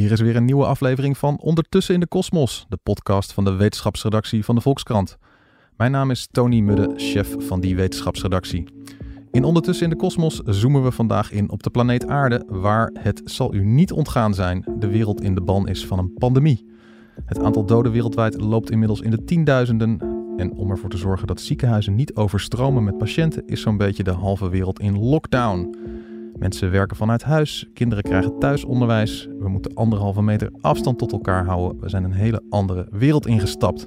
Hier is weer een nieuwe aflevering van Ondertussen in de Kosmos, de podcast van de wetenschapsredactie van de Volkskrant. Mijn naam is Tony Mudde, chef van die wetenschapsredactie. In Ondertussen in de Kosmos zoomen we vandaag in op de planeet Aarde, waar het zal u niet ontgaan zijn, de wereld in de ban is van een pandemie. Het aantal doden wereldwijd loopt inmiddels in de tienduizenden. En om ervoor te zorgen dat ziekenhuizen niet overstromen met patiënten, is zo'n beetje de halve wereld in lockdown. Mensen werken vanuit huis, kinderen krijgen thuisonderwijs, we moeten anderhalve meter afstand tot elkaar houden. We zijn een hele andere wereld ingestapt.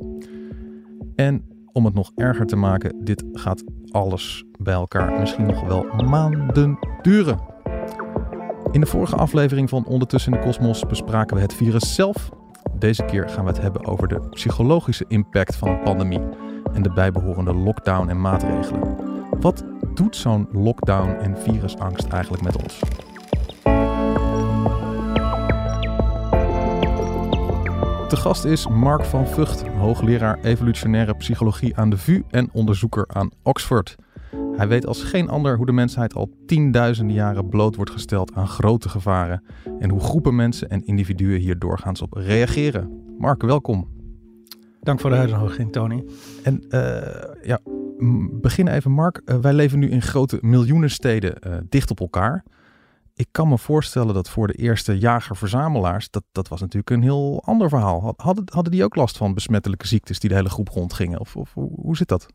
En om het nog erger te maken, dit gaat alles bij elkaar misschien nog wel maanden duren. In de vorige aflevering van Ondertussen in de Kosmos bespraken we het virus zelf. Deze keer gaan we het hebben over de psychologische impact van een pandemie en de bijbehorende lockdown en maatregelen. Wat doet zo'n lockdown en virusangst eigenlijk met ons? De gast is Mark van Vught, hoogleraar evolutionaire psychologie aan de VU en onderzoeker aan Oxford. Hij weet als geen ander hoe de mensheid al tienduizenden jaren bloot wordt gesteld aan grote gevaren en hoe groepen mensen en individuen hier doorgaans op reageren. Mark, welkom. Dank voor de uitnodiging, Tony. En uh, ja, begin even, Mark. Uh, wij leven nu in grote miljoenensteden uh, dicht op elkaar. Ik kan me voorstellen dat voor de eerste jager-verzamelaars, dat, dat was natuurlijk een heel ander verhaal. Hadden, hadden die ook last van besmettelijke ziektes die de hele groep rondgingen? Of, of hoe, zit dat?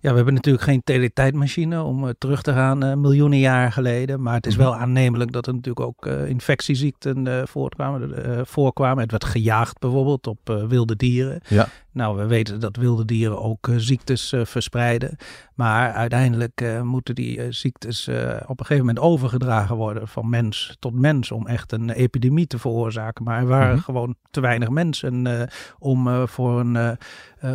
Ja, we hebben natuurlijk geen teletijdmachine om uh, terug te gaan uh, miljoenen jaar geleden. Maar het is wel aannemelijk dat er natuurlijk ook uh, infectieziekten voortkwamen, voorkwamen. Het werd gejaagd bijvoorbeeld op wilde dieren. Ja. Nou, we weten dat wilde dieren ook ziektes verspreiden. Maar uiteindelijk moeten die ziektes op een gegeven moment overgedragen worden van mens tot mens. Om echt een epidemie te veroorzaken. Maar er waren mm -hmm. gewoon te weinig mensen om voor een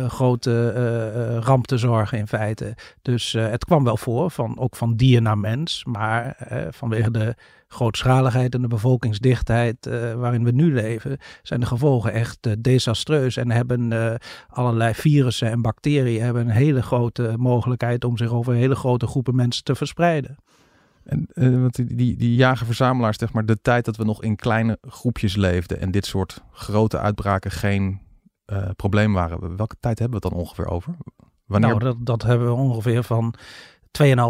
grote ramp te zorgen in feite. Dus uh, het kwam wel voor, van, ook van dier naar mens. Maar uh, vanwege de grootschaligheid en de bevolkingsdichtheid uh, waarin we nu leven, zijn de gevolgen echt desastreus. En hebben allerlei virussen en bacteriën hebben een hele grote mogelijkheid om zich over hele grote groepen mensen te verspreiden. En uh, want die, die, die jager-verzamelaars, zeg maar, de tijd dat we nog in kleine groepjes leefden en dit soort grote uitbraken geen uh, probleem waren. Welke tijd hebben we het dan ongeveer over? Wanneer... Nou, dat, dat hebben we ongeveer van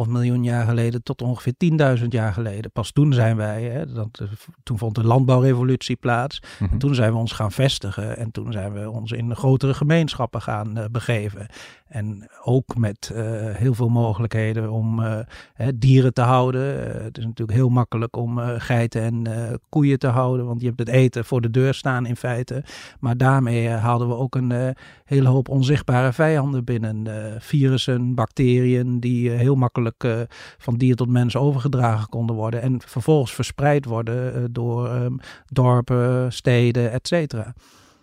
2,5 miljoen jaar geleden tot ongeveer 10.000 jaar geleden. Pas toen zijn wij, hè, dat, toen vond de landbouwrevolutie plaats. Mm -hmm. En toen zijn we ons gaan vestigen en toen zijn we ons in grotere gemeenschappen gaan uh, begeven. En ook met uh, heel veel mogelijkheden om uh, hè, dieren te houden. Het is natuurlijk heel makkelijk om geiten en koeien te houden, want je hebt het eten voor de deur staan in feite. Maar daarmee haalden we ook een hele hoop onzichtbare vijanden binnen. virussen, bacteriën, die heel makkelijk van dier tot mens overgedragen konden worden. En vervolgens verspreid worden door um, dorpen, steden, et cetera.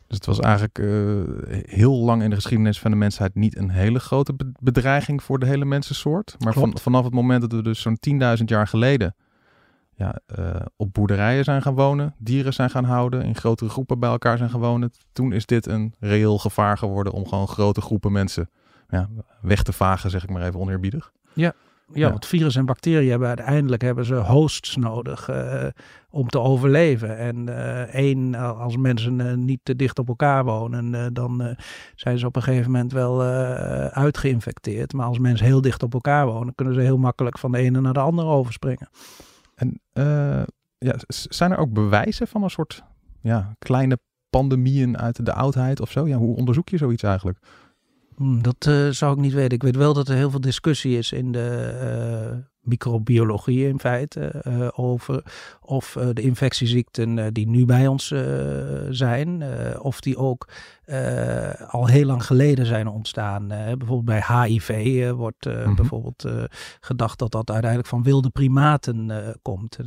Dus het was eigenlijk uh, heel lang in de geschiedenis van de mensheid niet een hele grote bedreiging voor de hele mensensoort. Maar van, vanaf het moment dat we dus zo'n 10.000 jaar geleden ja, uh, op boerderijen zijn gaan wonen, dieren zijn gaan houden, in grotere groepen bij elkaar zijn gaan wonen, toen is dit een reëel gevaar geworden om gewoon grote groepen mensen ja, weg te vagen, zeg ik maar even oneerbiedig. Ja, ja, want virus en bacteriën hebben uiteindelijk hebben ze hosts nodig uh, om te overleven. En uh, één, als mensen uh, niet te dicht op elkaar wonen, dan zijn ze op een gegeven moment wel uitgeïnfecteerd. Maar als mensen heel dicht op elkaar wonen, kunnen ze heel makkelijk van de ene naar de andere overspringen. En ja, zijn er ook bewijzen van een soort ja, kleine pandemieën uit de oudheid of zo? Ja, hoe onderzoek je zoiets eigenlijk? Dat uh, zou ik niet weten. Ik weet wel dat er heel veel discussie is in de uh, microbiologie in feite uh, over of de infectieziekten die nu bij ons zijn, of die ook al heel lang geleden zijn ontstaan. bijvoorbeeld bij HIV wordt mm -hmm. bijvoorbeeld gedacht dat dat uiteindelijk van wilde primaten komt.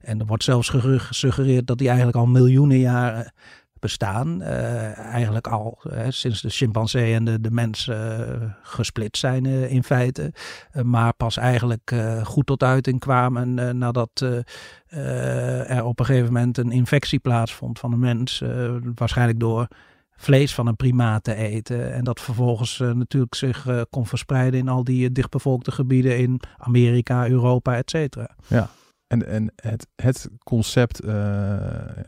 en er wordt zelfs gesuggereerd dat die eigenlijk al miljoenen jaren bestaan. Uh, eigenlijk al uh, sinds de chimpansee en de, de mens uh, gesplit zijn in feite. maar pas eigenlijk goed tot uiting kwamen nadat er op een gegeven moment een infectie plaatsvond van een mens. waarschijnlijk door vlees van een primaat te eten. En dat vervolgens natuurlijk zich kon verspreiden in al die dichtbevolkte gebieden in Amerika, Europa, et cetera. Ja. En, en het, het concept uh,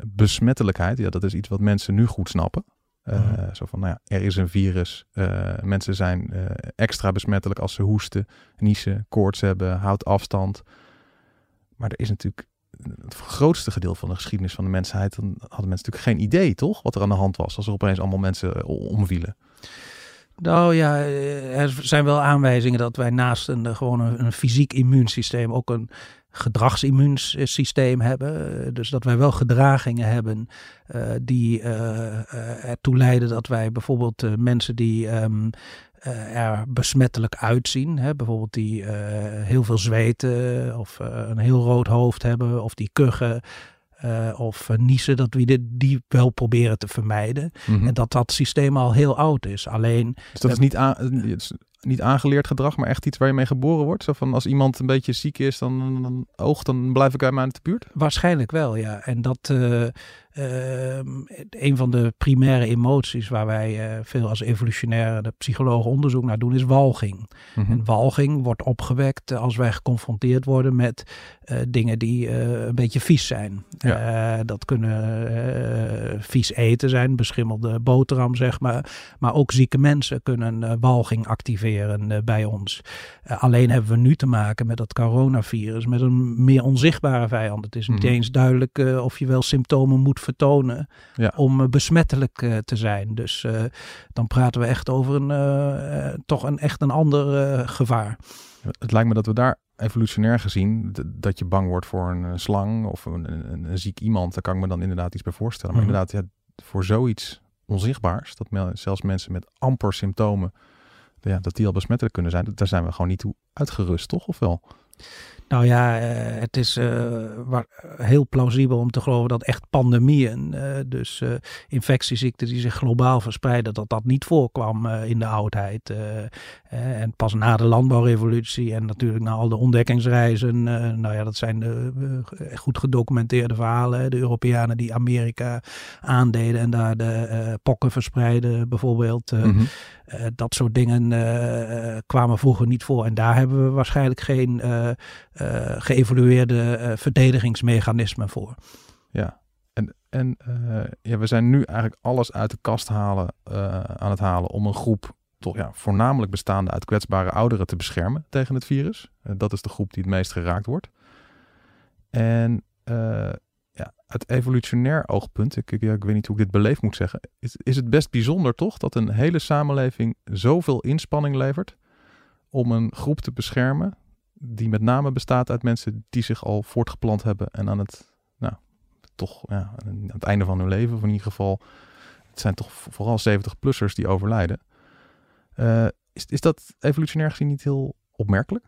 besmettelijkheid, ja, dat is iets wat mensen nu goed snappen. Uh, mm. Zo van, nou ja, er is een virus. Uh, mensen zijn extra besmettelijk als ze hoesten, niezen, koorts hebben, houdt afstand. Maar er is natuurlijk het grootste gedeelte van de geschiedenis van de mensheid, dan hadden mensen natuurlijk geen idee, toch? Wat er aan de hand was als er opeens allemaal mensen omvielen. Nou ja, er zijn wel aanwijzingen dat wij naast een, gewoon een, een fysiek immuunsysteem ook een gedragsimmuunsysteem hebben. Dus dat wij wel gedragingen hebben uh, die uh, ertoe leiden dat wij bijvoorbeeld mensen die um, er besmettelijk uitzien, hè, bijvoorbeeld die heel veel zweten of een heel rood hoofd hebben of die kuchen. of niezen, dat we dit, die wel proberen te vermijden. Mm -hmm. En dat dat systeem al heel oud is. Alleen. Dus dat is niet aan, niet aangeleerd gedrag, maar echt iets waar je mee geboren wordt? Zo van als iemand een beetje ziek is, dan, dan oogt, dan blijf ik uit mijn buurt? Waarschijnlijk wel, ja. En dat uh, uh, een van de primaire emoties waar wij uh, veel als evolutionaire psychologen onderzoek naar doen, is walging. Mm-hmm. En walging wordt opgewekt als wij geconfronteerd worden met dingen die een beetje vies zijn. Ja. dat kunnen vies eten zijn, beschimmelde boterham, zeg maar. Maar ook zieke mensen kunnen walging activeren bij ons. Alleen hebben we nu te maken met dat coronavirus, met een meer onzichtbare vijand. Het is niet mm. eens duidelijk of je wel symptomen moet vertonen ja. om besmettelijk te zijn. Dus dan praten we echt over een, toch een echt een ander gevaar. Het lijkt me dat we daar evolutionair gezien, dat je bang wordt voor een slang of een, een, een, ziek iemand, daar kan ik me dan inderdaad iets bij voorstellen. Maar mm. inderdaad, ja, voor zoiets onzichtbaars, dat zelfs mensen met amper symptomen ja, dat die al besmettelijk kunnen zijn, daar zijn we gewoon niet toe uitgerust, toch? Of wel? Nou ja, uh, het is uh, heel plausibel om te geloven dat echt pandemieën, uh, dus infectieziekten die zich globaal verspreiden, dat dat niet voorkwam in de oudheid. en pas na de landbouwrevolutie en natuurlijk na al de ontdekkingsreizen, nou ja, dat zijn de goed gedocumenteerde verhalen. De Europeanen die Amerika aandeden en daar de pokken verspreiden bijvoorbeeld. Mm -hmm. dat soort dingen kwamen vroeger niet voor. En daar hebben we waarschijnlijk geen geëvolueerde uh, verdedigingsmechanismen voor. Ja, en, en uh, ja, we zijn nu eigenlijk alles uit de kast halen, aan het halen om een groep toch ja, voornamelijk bestaande uit kwetsbare ouderen te beschermen tegen het virus. dat is de groep die het meest geraakt wordt. En ja, uit evolutionair oogpunt, ik, ik, ik, weet niet hoe ik dit beleefd moet zeggen, is, is het best bijzonder toch dat een hele samenleving zoveel inspanning levert om een groep te beschermen die met name bestaat uit mensen die zich al voortgeplant hebben en aan het, nou, toch ja, aan het einde van hun leven, in ieder geval, het zijn toch vooral 70-plussers die overlijden. Uh, is, is dat evolutionair gezien niet heel opmerkelijk?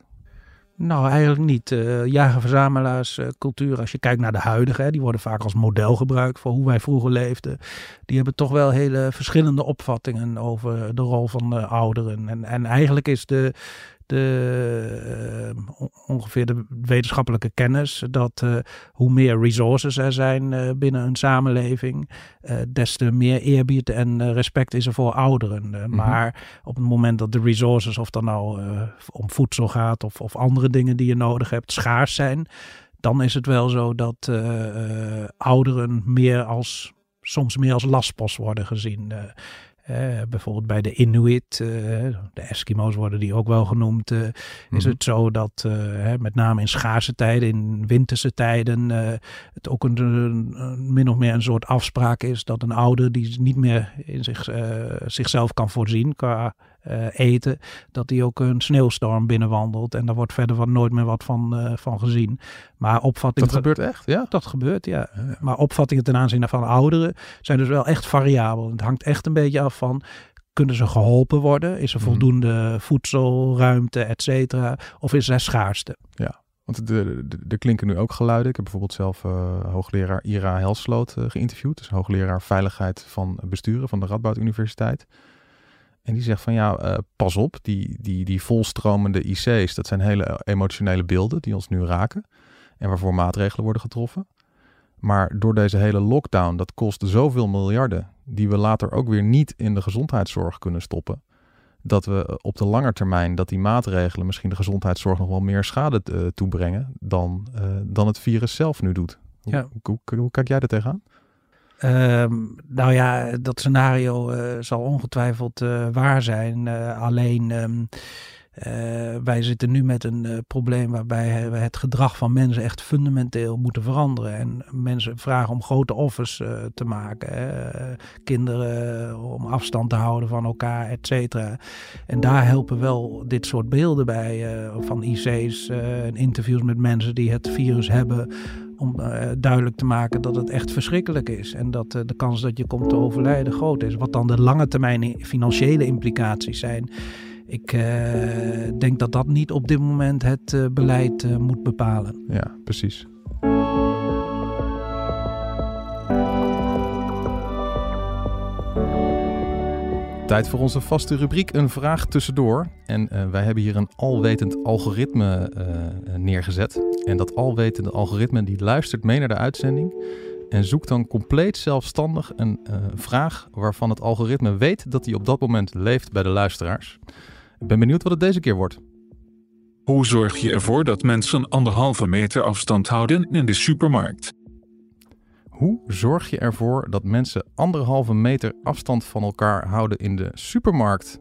Nou, eigenlijk niet. Uh, jager-verzamelaars uh, cultuur, als je kijkt naar de huidige, die worden vaak als model gebruikt voor hoe wij vroeger leefden. Die hebben toch wel hele verschillende opvattingen over de rol van de ouderen. En, en eigenlijk is de, de, uh, ongeveer de wetenschappelijke kennis dat uh, hoe meer resources er zijn uh, binnen een samenleving, des te meer eerbied en respect is er voor ouderen. Mm-hmm. Maar op het moment dat de resources, of dan nou om voedsel gaat of, of andere dingen die je nodig hebt, schaars zijn, dan is het wel zo dat ouderen meer als soms meer als lastpost worden gezien. Uh, bijvoorbeeld bij de Inuit, uh, de Eskimo's worden die ook wel genoemd, uh, is mhm. het zo dat met name in schaarse tijden, in winterse tijden, het ook een, een, min of meer een soort afspraak is dat een ouder die niet meer in zich, zichzelf kan voorzien qua eten, dat die ook een sneeuwstorm binnenwandelt en daar wordt verder van nooit meer wat van, van gezien. Maar opvattingen. Dat gebeurt echt? Ja. Dat gebeurt, ja. ja. Maar opvattingen ten aanzien van ouderen zijn dus wel echt variabel. Het hangt echt een beetje af van kunnen ze geholpen worden? Is er mhm. voldoende voedsel, ruimte, et cetera? Of is er schaarste? Ja, want er klinken nu ook geluiden. Ik heb bijvoorbeeld zelf uh, hoogleraar Ira Helsloot uh, geïnterviewd. Dus hoogleraar veiligheid van besturen van de Radboud Universiteit. En die zegt van ja, uh, pas op, die, die, die volstromende IC's, dat zijn hele emotionele beelden die ons nu raken en waarvoor maatregelen worden getroffen. Maar door deze hele lockdown, dat kost zoveel miljarden, die we later ook weer niet in de gezondheidszorg kunnen stoppen. dat we op de lange termijn dat die maatregelen misschien de gezondheidszorg nog wel meer schade toebrengen dan, dan het virus zelf nu doet. Ja. Hoe, hoe, hoe kijk jij er tegenaan? Um, nou ja, dat scenario uh, zal ongetwijfeld uh, waar zijn. Uh, alleen um, wij zitten nu met een probleem waarbij we het gedrag van mensen echt fundamenteel moeten veranderen. En mensen vragen om grote offers te maken. Kinderen om afstand te houden van elkaar, et cetera. En daar helpen wel dit soort beelden bij. van IC's en interviews met mensen die het virus hebben om uh, duidelijk te maken dat het echt verschrikkelijk is. En dat uh, de kans dat je komt te overlijden groot is. Wat dan de lange termijn financiële implicaties zijn. Ik uh, denk dat dat niet op dit moment het beleid moet bepalen. Ja, precies. Tijd voor onze vaste rubriek Een Vraag Tussendoor. En wij hebben hier een alwetend algoritme neergezet. En dat alwetende algoritme die luistert mee naar de uitzending. En zoekt dan compleet zelfstandig een uh, vraag waarvan het algoritme weet dat die op dat moment leeft bij de luisteraars. Ik ben benieuwd wat het deze keer wordt. Hoe zorg je ervoor dat mensen anderhalve meter afstand houden in de supermarkt? Hoe zorg je ervoor dat mensen anderhalve meter afstand van elkaar houden in de supermarkt?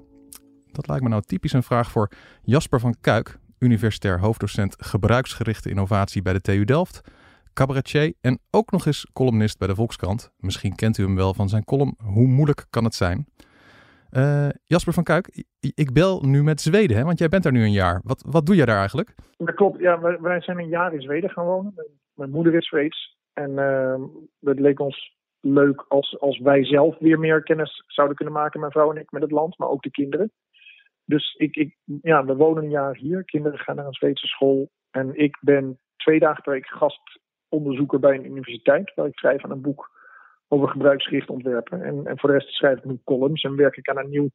Dat lijkt me nou typisch een vraag voor Jasper van Kuik, universitair hoofddocent gebruiksgerichte innovatie bij de TU Delft, cabaretier en ook nog eens columnist bij de Volkskrant. Misschien kent u hem wel van zijn column Hoe moeilijk kan het zijn? Uh, Jasper van Kuik, ik bel nu met Zweden, hè? want jij bent daar nu een jaar. Wat, wat doe jij daar eigenlijk? Dat klopt, ja, wij, zijn een jaar in Zweden gaan wonen. Mijn moeder is Zweeds en uh, het leek ons leuk als, als wij zelf weer meer kennis zouden kunnen maken, mijn vrouw en ik, met het land, maar ook de kinderen. Dus ik, ik, ja, we wonen een jaar hier. Kinderen gaan naar een Zweedse school. En ik ben twee dagen per week gastonderzoeker bij een universiteit, waar ik schrijf aan een boek over gebruiksgericht ontwerpen. En, en voor de rest schrijf ik nu columns en werk ik aan een nieuw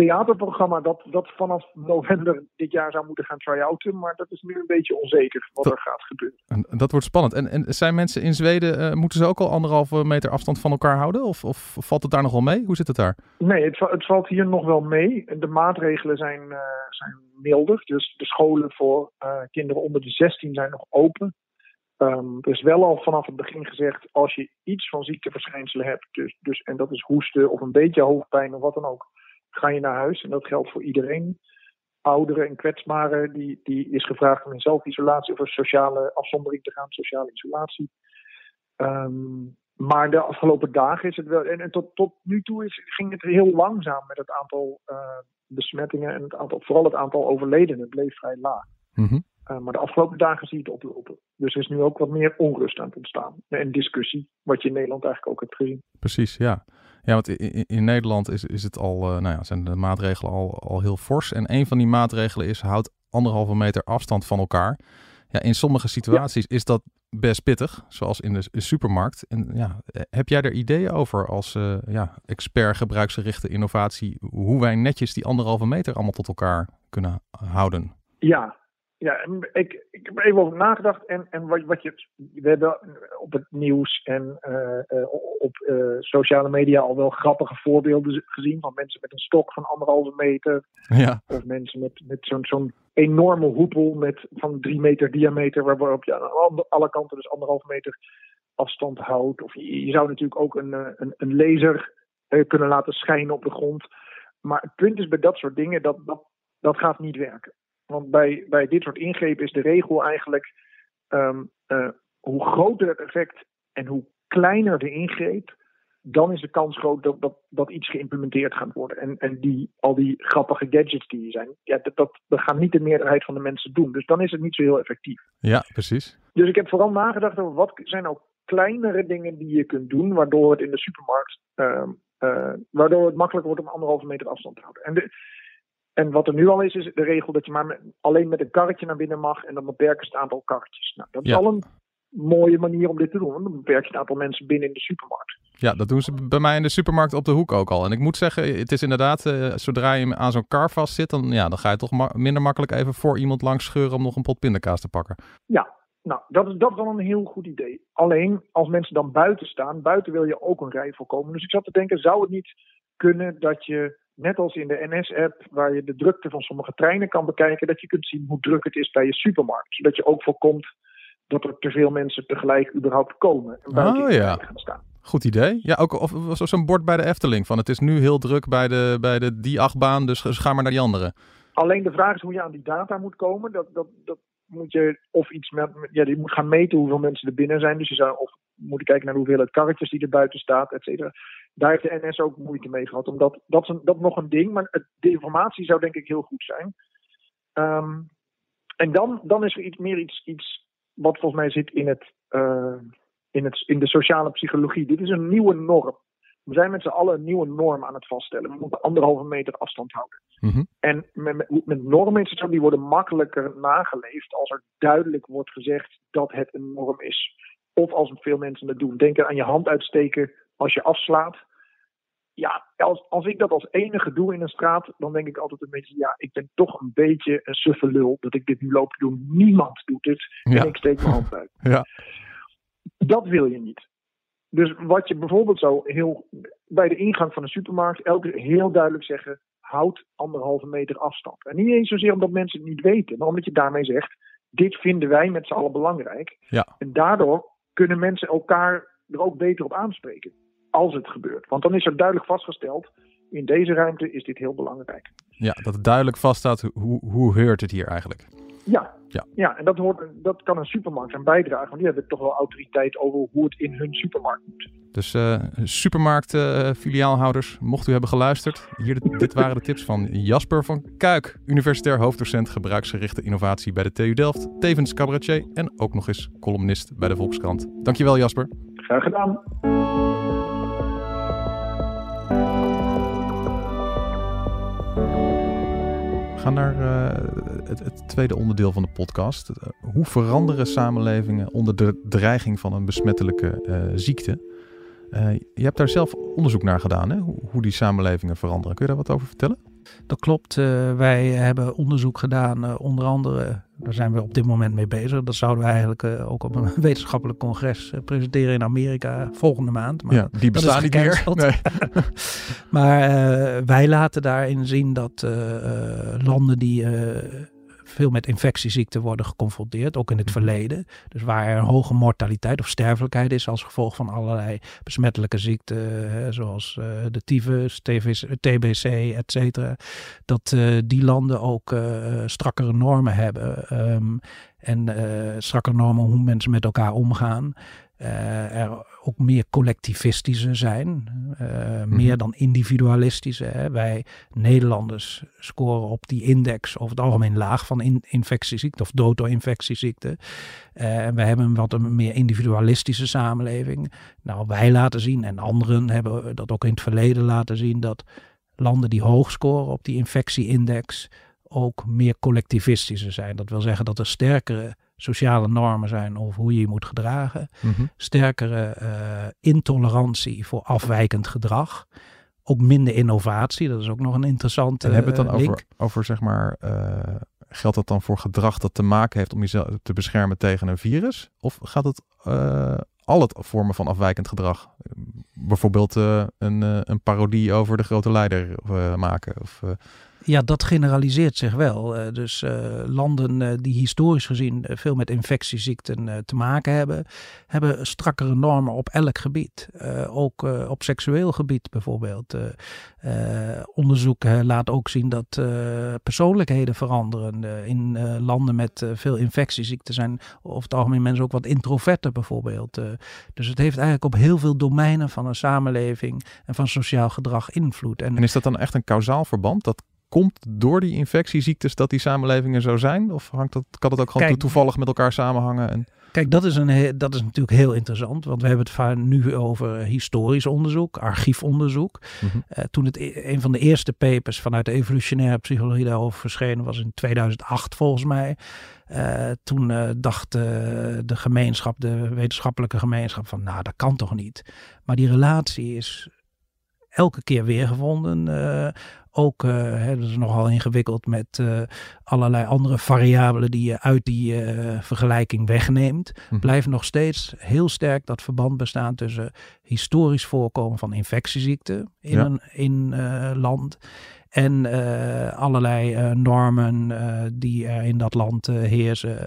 theaterprogramma dat, dat vanaf november dit jaar zou moeten gaan try-outen. Maar dat is nu een beetje onzeker wat er gaat gebeuren. En, dat wordt spannend. En, en zijn mensen in Zweden, uh, moeten ze ook al anderhalve meter afstand van elkaar houden? Of, of valt het daar nog wel mee? Hoe zit het daar? Nee, het, het valt hier nog wel mee. De maatregelen zijn, uh, zijn milder. Dus de scholen voor uh, kinderen onder de 16 zijn nog open. Um, er is wel al vanaf het begin gezegd, als je iets van ziekteverschijnselen hebt, dus, dus, en dat is hoesten of een beetje hoofdpijn of wat dan ook, ga je naar huis. En dat geldt voor iedereen. Ouderen en kwetsbaren, die, die is gevraagd om in zelfisolatie of een sociale afzondering te gaan, sociale isolatie. Um, maar de afgelopen dagen is het wel. En, en tot, tot nu toe is, ging het heel langzaam met het aantal uh, besmettingen en het aantal, vooral het aantal overledenen bleef vrij laag. Mm -hmm. uh, maar de afgelopen dagen zie je het oplopen. Dus er is nu ook wat meer onrust aan het ontstaan. En discussie, wat je in Nederland eigenlijk ook hebt gezien. Precies, ja. Ja, want in, in, Nederland is, is het al, uh, nou ja, zijn de maatregelen al, al heel fors. En een van die maatregelen is houd anderhalve meter afstand van elkaar. Ja, in sommige situaties ja. is dat best pittig, zoals in de supermarkt. En ja, heb jij er ideeën over als uh, ja, expert gebruiksgerichte innovatie, hoe wij netjes die anderhalve meter allemaal tot elkaar kunnen houden? Ja, ja, ik, ik heb even over nagedacht. En, en wat, wat je. We hebben op het nieuws en uh, uh, op uh, sociale media al wel grappige voorbeelden gezien. Van mensen met een stok van anderhalve meter. Ja. Of mensen met, met zo'n zo'n enorme hoepel met, van drie meter diameter. Waarop je aan alle kanten dus anderhalve meter afstand houdt. Of je, je zou natuurlijk ook een, een, een laser kunnen laten schijnen op de grond. Maar het punt is bij dat soort dingen dat dat, dat gaat niet werken. Want bij, bij dit soort ingrepen is de regel eigenlijk um, uh, hoe groter het effect en hoe kleiner de ingreep, dan is de kans groot dat, dat, dat iets geïmplementeerd gaat worden. En, en die, al die grappige gadgets die er zijn, ja, dat, dat, dat gaan niet de meerderheid van de mensen doen. Dus dan is het niet zo heel effectief. Ja, precies. Dus ik heb vooral nagedacht over wat zijn nou kleinere dingen die je kunt doen, waardoor het in de supermarkt, uh, uh, waardoor het makkelijker wordt om anderhalve meter afstand te houden. En de, en wat er nu al is, is de regel dat je maar met, alleen met een karretje naar binnen mag en dan beperken ze het aantal karretjes. Nou, dat is ja. al een mooie manier om dit te doen. Want dan beperk je het aantal mensen binnen in de supermarkt. Ja, dat doen ze bij mij in de supermarkt op de hoek ook al. En ik moet zeggen, het is inderdaad, uh, zodra je aan zo'n kar vast zit, dan, ja, dan ga je toch ma minder makkelijk even voor iemand langs scheuren om nog een pot pindakaas te pakken. Ja, nou, dat is, dat is dan een heel goed idee. Alleen, als mensen dan buiten staan, buiten wil je ook een rij voorkomen. Dus ik zat te denken, zou het niet kunnen dat je net als in de NS-app, waar je de drukte van sommige treinen kan bekijken, dat je kunt zien hoe druk het is bij je supermarkt. Zodat je ook voorkomt dat er te veel mensen tegelijk überhaupt komen en buiten Oh, ja. gaan staan. Goed idee. Ja, ook of zo'n bord bij de Efteling van het is nu heel druk bij de, bij de die achtbaan, dus ga maar naar die andere. Alleen de vraag is hoe je aan die data moet komen. Dat, dat, dat moet je of iets met, ja, je moet gaan meten hoeveel mensen er binnen zijn. Dus je zou of moeten kijken naar hoeveelheid karretjes die er buiten staat, et cetera. Daar heeft de NS ook moeite mee gehad. Omdat dat is een, dat is nog een ding, maar het, de informatie zou denk ik heel goed zijn. Ehm, en dan, dan is er iets meer iets, iets wat volgens mij zit in, het, eh, in, het, in de sociale psychologie. Dit is een nieuwe norm. We zijn met z'n allen een nieuwe norm aan het vaststellen. We moeten anderhalve meter afstand houden. Mhm. En met, met, met normen is het zo, die worden makkelijker nageleefd als er duidelijk wordt gezegd dat het een norm is. Of als veel mensen het doen. Denk aan je hand uitsteken als je afslaat. Ja, als, als ik dat als enige doe in een straat, dan denk ik altijd een beetje, ja, ik ben toch een beetje een suffe lul dat ik dit nu loop te doen. Niemand doet het Ja. en ik steek mijn hand uit. Ja. Dat wil je niet. Dus wat je bijvoorbeeld zo heel bij de ingang van een supermarkt elke keer heel duidelijk zeggen: houd anderhalve meter afstand. En niet eens zozeer omdat mensen het niet weten, maar omdat je daarmee zegt: dit vinden wij met z'n allen belangrijk. Ja. En daardoor kunnen mensen elkaar er ook beter op aanspreken als het gebeurt. Want dan is er duidelijk vastgesteld: in deze ruimte is dit heel belangrijk. Ja, dat het duidelijk vaststaat hoe, hoe heurt het hier eigenlijk. Ja, Ja. ja en dat, hoort, dat kan een supermarkt aan bijdragen. Want die hebben toch wel autoriteit over hoe het in hun supermarkt moet. Dus eh supermarkt eh, mocht u hebben geluisterd, hier dit waren de tips van Jasper van Kuik, universitair hoofddocent gebruiksgerichte innovatie bij de TU Delft, tevens cabaretier en ook nog eens columnist bij de Volkskrant. Dankjewel Jasper. Graag gedaan. Gaan naar eh, het, het tweede onderdeel van de podcast. Eh, hoe veranderen samenlevingen onder de dreiging van een besmettelijke eh, ziekte? Je hebt daar zelf onderzoek naar gedaan, hè? Hoe, hoe die samenlevingen veranderen. Kun je daar wat over vertellen? Dat klopt. Eh, wij hebben onderzoek gedaan, eh, onder andere, daar zijn we op dit moment mee bezig. Dat zouden we eigenlijk eh, ook op een wetenschappelijk congres presenteren in Amerika volgende maand. Maar, ja, die bestaan niet meer. Nee. maar wij laten daarin zien dat landen die veel met infectieziekten worden geconfronteerd, ook in het verleden. Dus waar er een hoge mortaliteit of sterfelijkheid is als gevolg van allerlei besmettelijke ziekten, hè, zoals eh, de tyfus, TVC, TBC, et cetera. Dat eh, die landen ook eh, strakkere normen hebben. ehm, en strakkere normen hoe mensen met elkaar omgaan. Er ook meer collectivistische zijn, eh, meer dan individualistische. Hè. Wij Nederlanders scoren op die index over het algemeen laag van in, infectieziekte of dood door infectieziekte. Eh, en wij hebben een wat een meer individualistische samenleving. Nou, wij laten zien en anderen hebben dat ook in het verleden laten zien dat landen die hoog scoren op die infectieindex ook meer collectivistische zijn. Dat wil zeggen dat er sterkere sociale normen zijn over hoe je je moet gedragen Mhm. sterkere eh, intolerantie voor afwijkend gedrag. Ook minder innovatie, dat is ook nog een interessante En hebben we het eh, dan link. over, over zeg maar, eh, geldt dat dan voor gedrag dat te maken heeft om jezelf te beschermen tegen een virus? Of gaat het eh alle vormen van afwijkend gedrag? Bijvoorbeeld eh, een, eh, een parodie over de grote leider eh, maken? Of, eh, Ja, dat generaliseert zich wel. Eh, dus eh, landen eh, die historisch gezien veel met infectieziekten te maken hebben, hebben strakkere normen op elk gebied. Ook op seksueel gebied bijvoorbeeld. Onderzoek laat ook zien dat persoonlijkheden veranderen. In landen met veel infectieziekten zijn over het algemeen mensen ook wat introverter bijvoorbeeld. Dus het heeft eigenlijk op heel veel domeinen van een samenleving en van sociaal gedrag invloed. En en is dat dan echt een kausaal verband? Dat komt door die infectieziektes dat die samenlevingen zo zijn? Of hangt dat, kan dat ook gewoon Kijk, toevallig met elkaar samenhangen? En... Kijk, dat is, een, dat is natuurlijk heel interessant, want we hebben het vaak nu over historisch onderzoek, archiefonderzoek. Mhm. Eh, toen het e- een van de eerste papers vanuit de evolutionaire psychologie daarover verschenen was in 2008 volgens mij. Eh, toen eh, dacht de gemeenschap, de wetenschappelijke gemeenschap van nou dat kan toch niet. Maar die relatie is elke keer weer gevonden. Ook, uh, hè, dat is nogal ingewikkeld met uh, allerlei andere variabelen die je uit die uh, vergelijking wegneemt, Mhm. blijft nog steeds heel sterk dat verband bestaan tussen historisch voorkomen van infectieziekten in Ja. een in, eh, land en eh, allerlei eh, normen eh, die er in dat land heersen.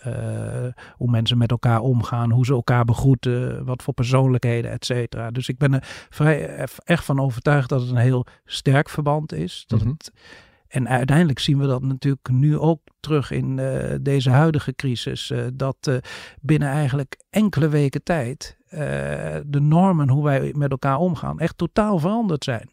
hoe mensen met elkaar omgaan, hoe ze elkaar begroeten, wat voor persoonlijkheden, et cetera. Dus ik ben er vrij echt van overtuigd dat het een heel sterk verband is. Dat Mhm. het, en uiteindelijk zien we dat natuurlijk nu ook terug in deze huidige crisis. dat binnen eigenlijk enkele weken tijd de normen hoe wij met elkaar omgaan echt totaal veranderd zijn.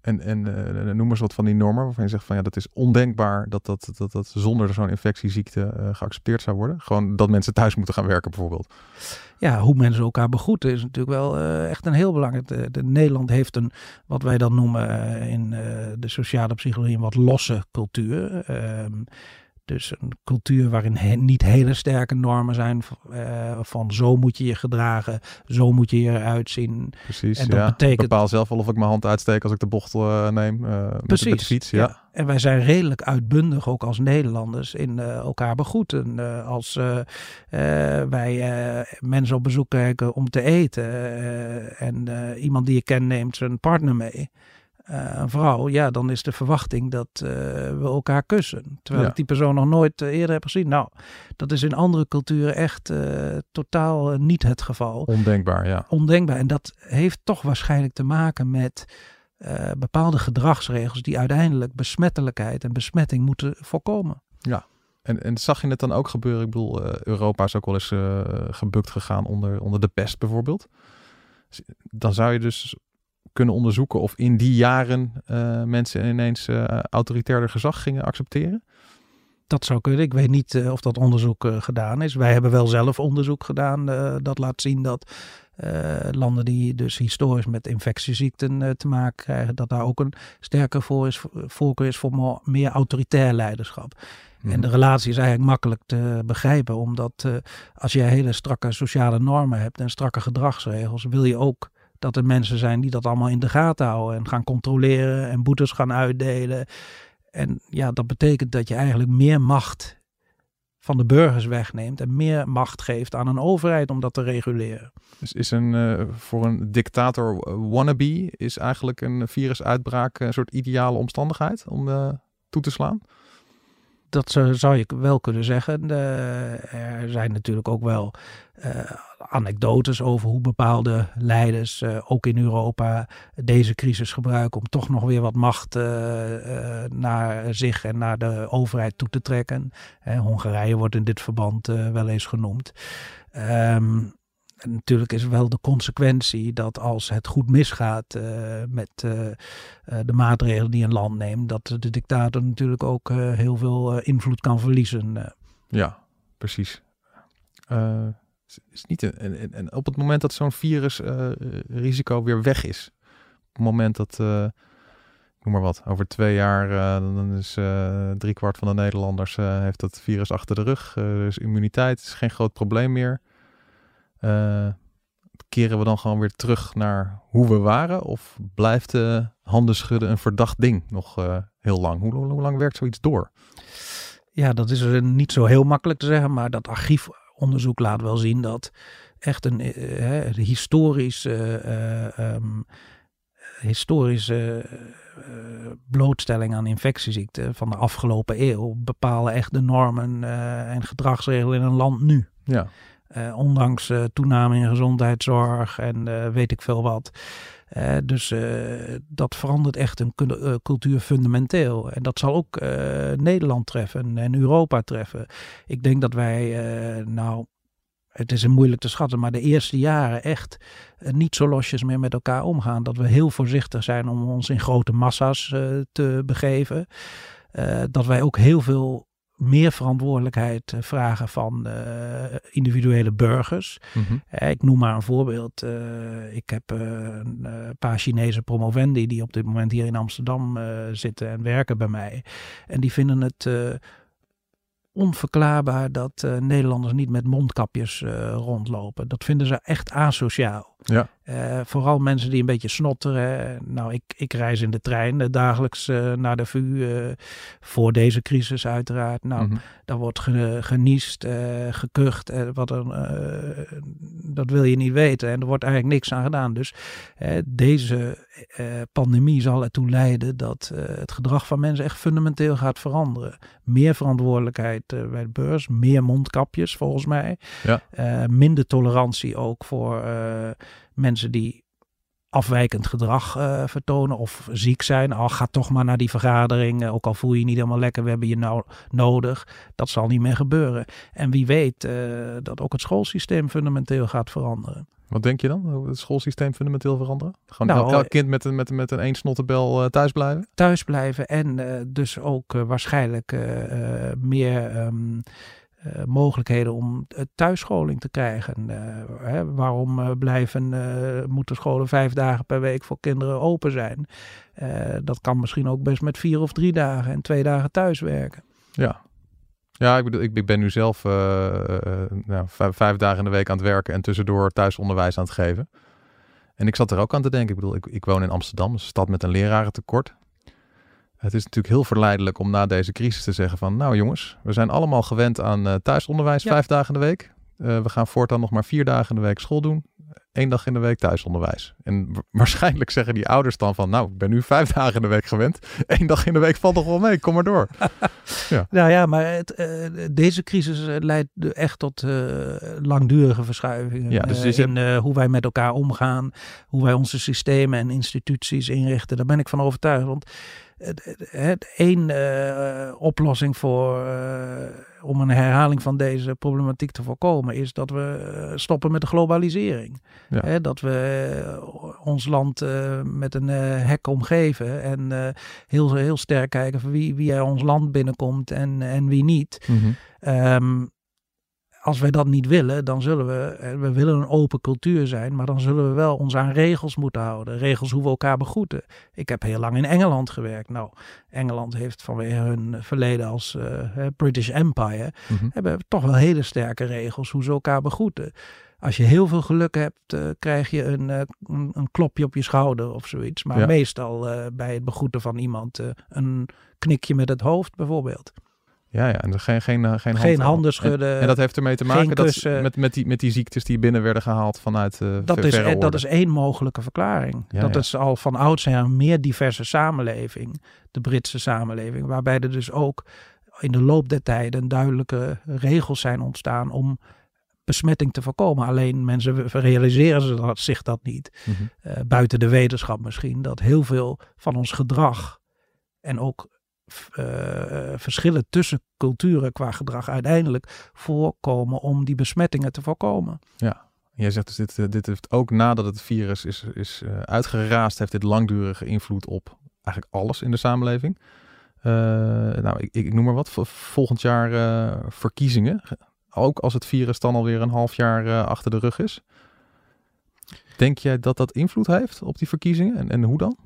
En, en eh, noem eens wat van die normen waarvan je zegt van ja, dat is ondenkbaar dat dat, dat, dat zonder zo'n infectieziekte eh, geaccepteerd zou worden. Gewoon dat mensen thuis moeten gaan werken bijvoorbeeld. ja, hoe mensen elkaar begroeten is natuurlijk wel eh, echt een heel belangrijk. De, de- Nederland heeft een, wat wij dan noemen in de sociale psychologie, een wat losse cultuur. Dus een cultuur waarin he- niet hele sterke normen zijn eh, van zo moet je je gedragen, zo moet je je eruit zien. Precies. En dat ja. betekent- Bepaal zelf wel of ik mijn hand uitsteek als ik de bocht eh, neem. eh, met, de- met de fiets. Ja. En wij zijn redelijk uitbundig, ook als Nederlanders, in elkaar begroeten. Als wij mensen op bezoek krijgen om te eten en iemand die je kent neemt zijn partner mee. Eh, een vrouw, ja, dan is de verwachting dat eh, we elkaar kussen. Terwijl Ja. ik die persoon nog nooit eh, eerder heb gezien. Nou, dat is in andere culturen echt totaal niet het geval Ondenkbaar, ja. ondenkbaar. En dat heeft toch waarschijnlijk te maken met bepaalde gedragsregels die uiteindelijk besmettelijkheid en besmetting moeten voorkomen. En, en zag je het dan ook gebeuren? Ik bedoel, Europa is ook wel eens gebukt gegaan onder, onder de pest bijvoorbeeld. S- Dan zou je dus kunnen onderzoeken of in die jaren eh, mensen ineens eh autoritairder gezag gingen accepteren. Dat zou kunnen. Ik weet niet eh, of dat onderzoek gedaan is. Wij hebben wel zelf onderzoek gedaan dat laat zien dat landen die dus historisch met infectieziekten te maken krijgen, dat daar ook een sterker voor is, voorkeur is voor meer autoritair leiderschap. Mhm. En de relatie is eigenlijk makkelijk te begrijpen, omdat als je hele strakke sociale normen hebt en strakke gedragsregels, wil je ook dat er mensen zijn die dat allemaal in de gaten houden en gaan controleren en boetes gaan uitdelen. En ja, dat betekent dat je eigenlijk meer macht van de burgers wegneemt en meer macht geeft aan een overheid om dat te reguleren. Dus is een, eh, voor een dictator wannabe is eigenlijk een virusuitbraak een soort ideale omstandigheid om eh, toe te slaan? Dat zou- je wel kunnen zeggen. Eh, er zijn natuurlijk ook wel eh, anekdotes over hoe bepaalde leiders, eh, ook in Europa, deze crisis gebruiken om toch nog weer wat macht eh, eh, naar zich en naar de overheid toe te trekken. Hongarije wordt in dit verband wel eens genoemd. Ehm, natuurlijk is wel de consequentie dat als het goed misgaat met de maatregelen die een land neemt, dat de dictator natuurlijk ook heel veel invloed kan verliezen. Ja, precies. Eh, is- niet een, en, en- op het moment dat zo'n virusrisico weer weg is, op het moment dat, eh, noem maar wat, over twee jaar, eh, dan is eh driekwart van de Nederlanders eh, heeft dat virus achter de rug, eh, is immuniteit, is geen groot probleem meer. Eh, keren we dan gewoon weer terug naar hoe we waren? Of blijft eh, handen schudden een verdacht ding nog eh, heel lang? Hoe, hoe lang werkt zoiets door? Ja, dat is eh, niet zo heel makkelijk te zeggen, maar dat archiefonderzoek laat wel zien dat echt een eh, hè, de historisch, eh, eh, ehm, historische eh, blootstelling aan infectieziekten van de afgelopen eeuw bepalen echt de normen en gedragsregelen in een land nu. Ja, ondanks toename in gezondheidszorg en weet ik veel wat. Eh, dus eh, dat verandert echt een eh, cultuur fundamenteel. En dat zal ook Nederland treffen en Europa treffen. Ik denk dat wij, nou, het is moeilijk te schatten, maar de eerste jaren echt niet zo losjes meer met elkaar omgaan. Dat we heel voorzichtig zijn om ons in grote massa's te begeven. Dat wij ook heel veel meer verantwoordelijkheid eh, vragen van eh, individuele burgers. Mhm. Eh, Ik noem maar een voorbeeld. Ik heb een paar Chinese promovendi die op dit moment hier in Amsterdam zitten en werken bij mij. En die vinden het onverklaarbaar dat Nederlanders niet met mondkapjes rondlopen. Dat vinden ze echt asociaal. Ja. Eh, vooral mensen die een beetje snotteren. Nou, ik, ik reis in de trein eh, dagelijks eh, naar de VU. voor deze crisis uiteraard. Nou, Mhm. daar wordt ge, geniest, gekucht. wat een, dat wil je niet weten. En er wordt eigenlijk niks aan gedaan. Dus deze pandemie zal ertoe leiden dat het gedrag van mensen echt fundamenteel gaat veranderen. Meer verantwoordelijkheid bij de beurs, meer mondkapjes volgens mij. Ja. Minder tolerantie ook voor mensen die afwijkend gedrag eh, vertonen of ziek zijn. Al ga toch maar naar die vergadering, eh, ook al voel je je niet helemaal lekker, we hebben je nou nodig. Dat zal niet meer gebeuren. En wie weet eh, dat ook het schoolsysteem fundamenteel gaat veranderen. Wat denk je dan? Het schoolsysteem fundamenteel veranderen? Gewoon Nou, elk, kind met een, met, met een eh, thuis blijven? thuis blijven en dus ook waarschijnlijk meer ehm, eh, mogelijkheden om eh, thuisscholing te krijgen. Eh, hè, waarom blijven, moeten scholen vijf dagen per week voor kinderen open zijn? Dat kan misschien ook best met vier of drie dagen en twee dagen thuiswerken. Ja. Ja, ik, bedoel, ik, ben nu zelf nou, vijf, dagen in de week aan het werken en tussendoor thuisonderwijs aan het geven. En ik zat er ook aan te denken. Ik bedoel, ik, ik woon in Amsterdam, een stad met een lerarentekort. Het is natuurlijk heel verleidelijk om na deze crisis te zeggen van... nou jongens, we zijn allemaal gewend aan eh, thuisonderwijs Ja. vijf dagen in de week. Eh, we gaan voortaan nog maar vier dagen in de week school doen. Eén dag in de week thuisonderwijs. En wa- waarschijnlijk zeggen die ouders dan van... nou, ik ben nu vijf dagen in de week gewend. Eén dag in de week valt toch wel mee, kom maar door. Nou ja, maar het, eh, deze crisis leidt echt tot langdurige verschuivingen. Ja, dus in hoe wij met elkaar omgaan, hoe wij onze systemen en instituties inrichten. Daar ben ik van overtuigd. Want het, eh, oplossing voor, eh, om een herhaling van deze problematiek te voorkomen, is dat we eh, stoppen met de globalisering. Ja. Hè, dat we ons land met een hek omgeven en heel, heel sterk kijken van wie, wie er ons land binnenkomt en, en wie niet. Ehm, als wij dat niet willen, dan zullen we, eh, we willen een open cultuur zijn, maar dan zullen we wel ons aan regels moeten houden. Regels hoe we elkaar begroeten. Ik heb heel lang in Engeland gewerkt. Nou, Engeland heeft vanwege hun verleden als eh, British Empire, Mhm. hebben toch wel hele sterke regels hoe ze elkaar begroeten. Als je heel veel geluk hebt, eh, krijg je een, een, een klopje op je schouder of zoiets. Maar Ja. meestal bij het begroeten van iemand een knikje met het hoofd bijvoorbeeld. Ja, ja, en er geen, geen, eh, geen, Geen hand- handen schudden. En, en dat heeft ermee te maken dat met, met, die, met die ziektes die binnen werden gehaald vanuit eh Dat is, dat is één mogelijke verklaring. Ja, dat ja. is al van oudsher een meer diverse samenleving, de Britse samenleving, waarbij er dus ook in de loop der tijden duidelijke regels zijn ontstaan om besmetting te voorkomen. Alleen mensen realiseren ze dat, zich dat niet, Mhm. eh, buiten de wetenschap misschien, dat heel veel van ons gedrag en ook eh, verschillen tussen culturen qua gedrag uiteindelijk voorkomen om die besmettingen te voorkomen. Jij zegt dus dit, eh, dit heeft ook nadat het virus is, is eh, uitgeraasd, heeft dit langdurige invloed op eigenlijk alles in de samenleving. Eh, nou, ik, ik noem maar wat. Vo- Volgend jaar eh, verkiezingen. Ook als het virus dan alweer een half jaar eh, achter de rug is. Denk jij dat dat invloed heeft op die verkiezingen? En, en hoe dan?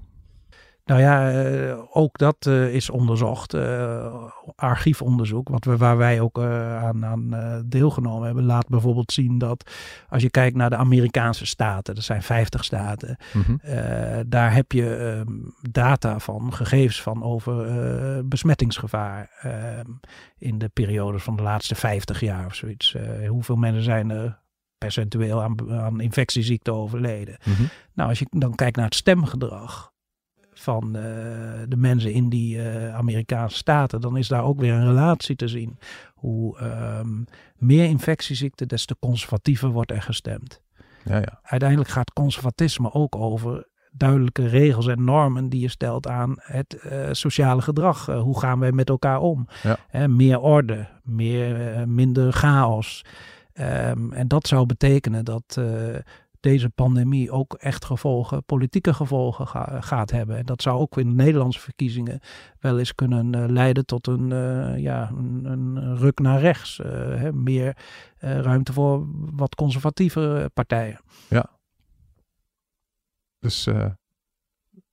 Nou ja, eh, ook dat eh, is onderzocht. eh, archiefonderzoek, wat we, waar wij ook aan, aan deelgenomen hebben, laat bijvoorbeeld zien dat als je kijkt naar de Amerikaanse staten, dat zijn 50 staten, Mhm. daar heb je ehm, data van, gegevens van over besmettingsgevaar ehm, in de periode van de laatste 50 jaar of zoiets. Hoeveel mensen zijn er percentueel aan, aan infectieziekten overleden? Mhm. Nou, als je dan kijkt naar het stemgedrag van eh, de mensen in die eh, Amerikaanse staten, dan is daar ook weer een relatie te zien. Hoe ehm, meer infectieziekten, des te conservatiever wordt er gestemd. Ja, ja. Uiteindelijk gaat conservatisme ook over duidelijke regels en normen die je stelt aan het eh, sociale gedrag. Hoe gaan wij met elkaar om? Ja. Hè, meer orde, meer, minder chaos. Ehm, en dat zou betekenen dat deze pandemie ook echt gevolgen, politieke gevolgen ga- gaat hebben. En dat zou ook in de Nederlandse verkiezingen wel eens kunnen eh, leiden tot een, eh, ja, een, een ruk naar rechts. Eh, hè, meer ruimte voor wat conservatieve partijen. Dus eh,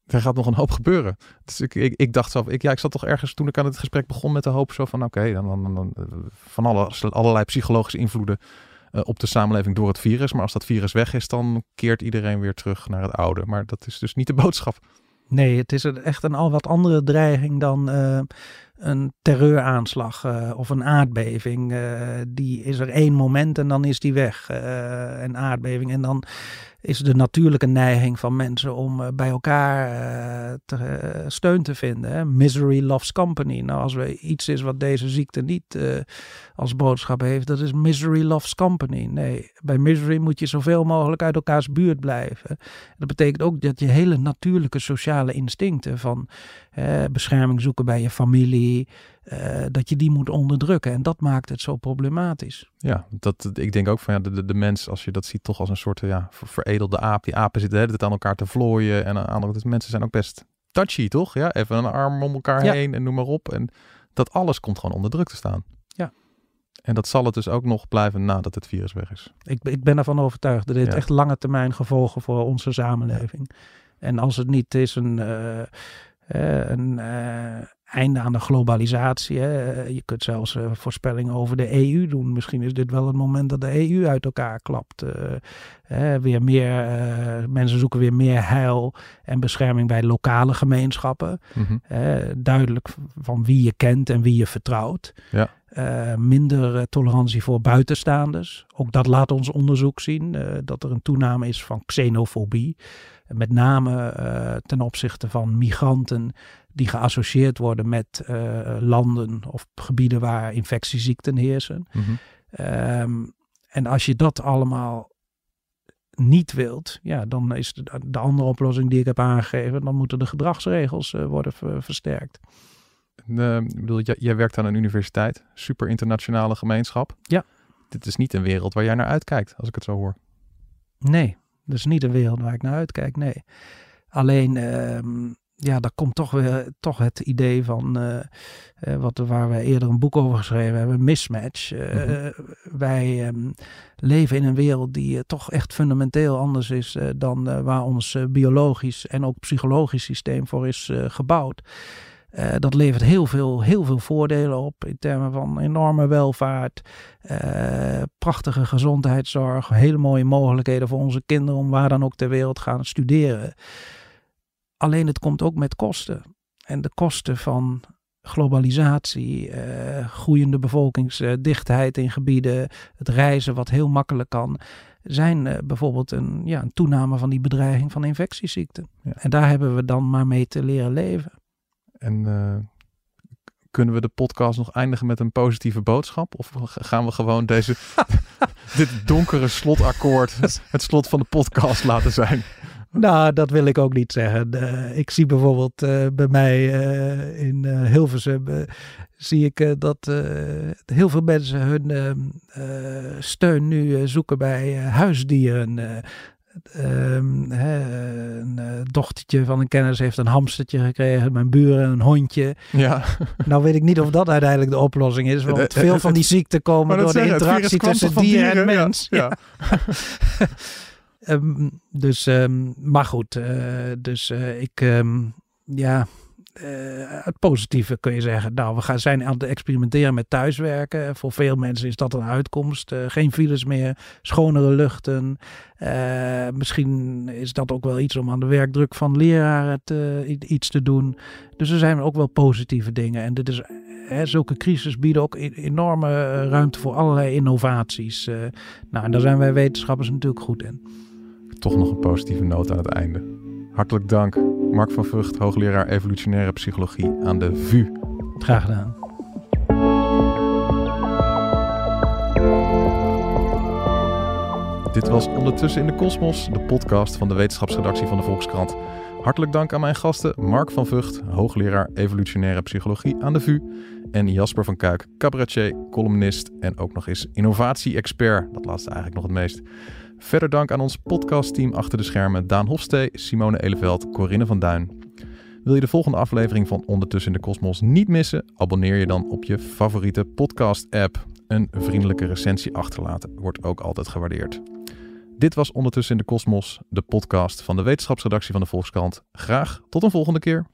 er gaat nog een hoop gebeuren. Dus ik, ik, dacht zelf, ik, ja, ik zat toch ergens toen ik aan het gesprek begon met de hoop zo van, oké, dan, dan, dan, van alle, allerlei psychologische invloeden eh, op de samenleving door het virus. Maar als dat virus weg is, dan keert iedereen weer terug naar het oude. Maar dat is dus niet de boodschap. Nee, het is echt een al wat andere dreiging dan uh, een terreuraanslag uh, of een aardbeving. Uh, die is er één moment en dan is die weg. een aardbeving. En dan is de natuurlijke neiging van mensen om bij elkaar te, steun te vinden. Hè? Misery loves company. Nou, als er iets is wat deze ziekte niet als boodschap heeft, dat is misery loves company. Nee, bij misery moet je zoveel mogelijk uit elkaars buurt blijven. Dat betekent ook dat je hele natuurlijke sociale instincten van bescherming zoeken bij je familie, uh, dat je die moet onderdrukken. En dat maakt het zo problematisch. Ja, dat, ik denk ook van ja, de, de, mens, als je dat ziet, toch als een soort ja, veredelde aap. Die apen zitten de hele tijd aan elkaar te vlooien. En andere dus mensen zijn ook best touchy, toch? Ja, even een arm om elkaar ja. heen en noem maar op. En dat alles komt gewoon onder druk te staan. Ja. En dat zal het dus ook nog blijven nadat het virus weg is. Ik, ik ben ervan overtuigd dat dit ja. echt lange termijn gevolgen voor onze samenleving. Ja. En als het niet is een, uh, een uh, einde aan de globalisatie. Hè. Je kunt zelfs uh, voorspellingen over de EU doen. Misschien is dit wel het moment dat de EU uit elkaar klapt. Uh, weer meer, uh, mensen zoeken weer meer heil en bescherming bij lokale gemeenschappen. Mm-hmm. duidelijk van wie je kent en wie je vertrouwt. Ja. minder tolerantie voor buitenstaanders. Ook dat laat ons onderzoek zien. dat er een toename is van xenofobie. Met name ten opzichte van migranten die geassocieerd worden met uh, landen of gebieden waar infectieziekten heersen. Mm-hmm. Um, en als je dat allemaal niet wilt, ja, dan is de, de, andere oplossing die ik heb aangegeven, dan moeten de gedragsregels uh, worden ver, versterkt. Uh, bedoel, jij, jij werkt aan een universiteit, super internationale gemeenschap. Ja. Dit is niet een wereld waar jij naar uitkijkt, als ik het zo hoor. Nee, dat is niet een wereld waar ik naar uitkijk, nee. Alleen, ja, daar komt toch weer toch het idee van uh, uh, wat, waar we eerder een boek over geschreven hebben, mismatch. Uh, mm-hmm. Wij um, leven in een wereld die toch echt fundamenteel anders is dan waar ons biologisch en ook psychologisch systeem voor is gebouwd. dat levert heel veel, heel veel voordelen op in termen van enorme welvaart, prachtige gezondheidszorg, hele mooie mogelijkheden voor onze kinderen om waar dan ook ter wereld gaan studeren. Alleen het komt ook met kosten. En de kosten van globalisatie, uh, groeiende bevolkingsdichtheid in gebieden, het reizen wat heel makkelijk kan, zijn uh, bijvoorbeeld een, ja, een toename van die bedreiging van infectieziekten. Ja. En daar hebben we dan maar mee te leren leven. En uh, kunnen we de podcast nog eindigen met een positieve boodschap? Of gaan we gewoon deze, dit donkere slotakkoord, het slot van de podcast laten zijn? Nou, dat wil ik ook niet zeggen. Uh, ik zie bijvoorbeeld uh, bij mij uh, in Hilversum, zie ik dat heel veel mensen hun ehm, steun nu zoeken bij huisdieren. Um, hè, een dochtertje van een kennis heeft een hamstertje gekregen, mijn buren een hondje. Ja. Nou weet ik niet of dat uiteindelijk de oplossing is, want veel van die ziekten komen door de interactie tussen dier dieren en mens. Ja. ja. Um, dus, um, maar goed, uh, dus uh, ik, um, ja, uh, het positieve kun je zeggen. Nou, we gaan, zijn aan het experimenteren met thuiswerken. Voor veel mensen is dat een uitkomst. geen files meer, schonere luchten. misschien is dat ook wel iets om aan de werkdruk van leraren te, iets te doen. Dus er zijn ook wel positieve dingen. En dit is, zulke crisis bieden ook e-, enorme ruimte voor allerlei innovaties. nou, en daar zijn wij wetenschappers natuurlijk goed in toch nog een positieve noot aan het einde. Hartelijk dank, Mark van Vught, hoogleraar evolutionaire psychologie aan de VU. Graag gedaan. Dit was Ondertussen in de Kosmos, de podcast van de wetenschapsredactie van de Volkskrant. Hartelijk dank aan mijn gasten Mark van Vught, hoogleraar evolutionaire psychologie aan de VU. En Jasper van Kuik, cabaretier, columnist en ook nog eens innovatie-expert. Dat laatste eigenlijk nog het meest. Verder dank aan ons podcastteam achter de schermen Daan Hofstee, Simone Eleveld, Corinne van Duin. Wil je de volgende aflevering van Ondertussen in de Kosmos niet missen? Abonneer je dan op je favoriete podcast-app. Een vriendelijke recensie achterlaten wordt ook altijd gewaardeerd. Dit was Ondertussen in de Kosmos, de podcast van de wetenschapsredactie van de Volkskrant. Graag tot een volgende keer.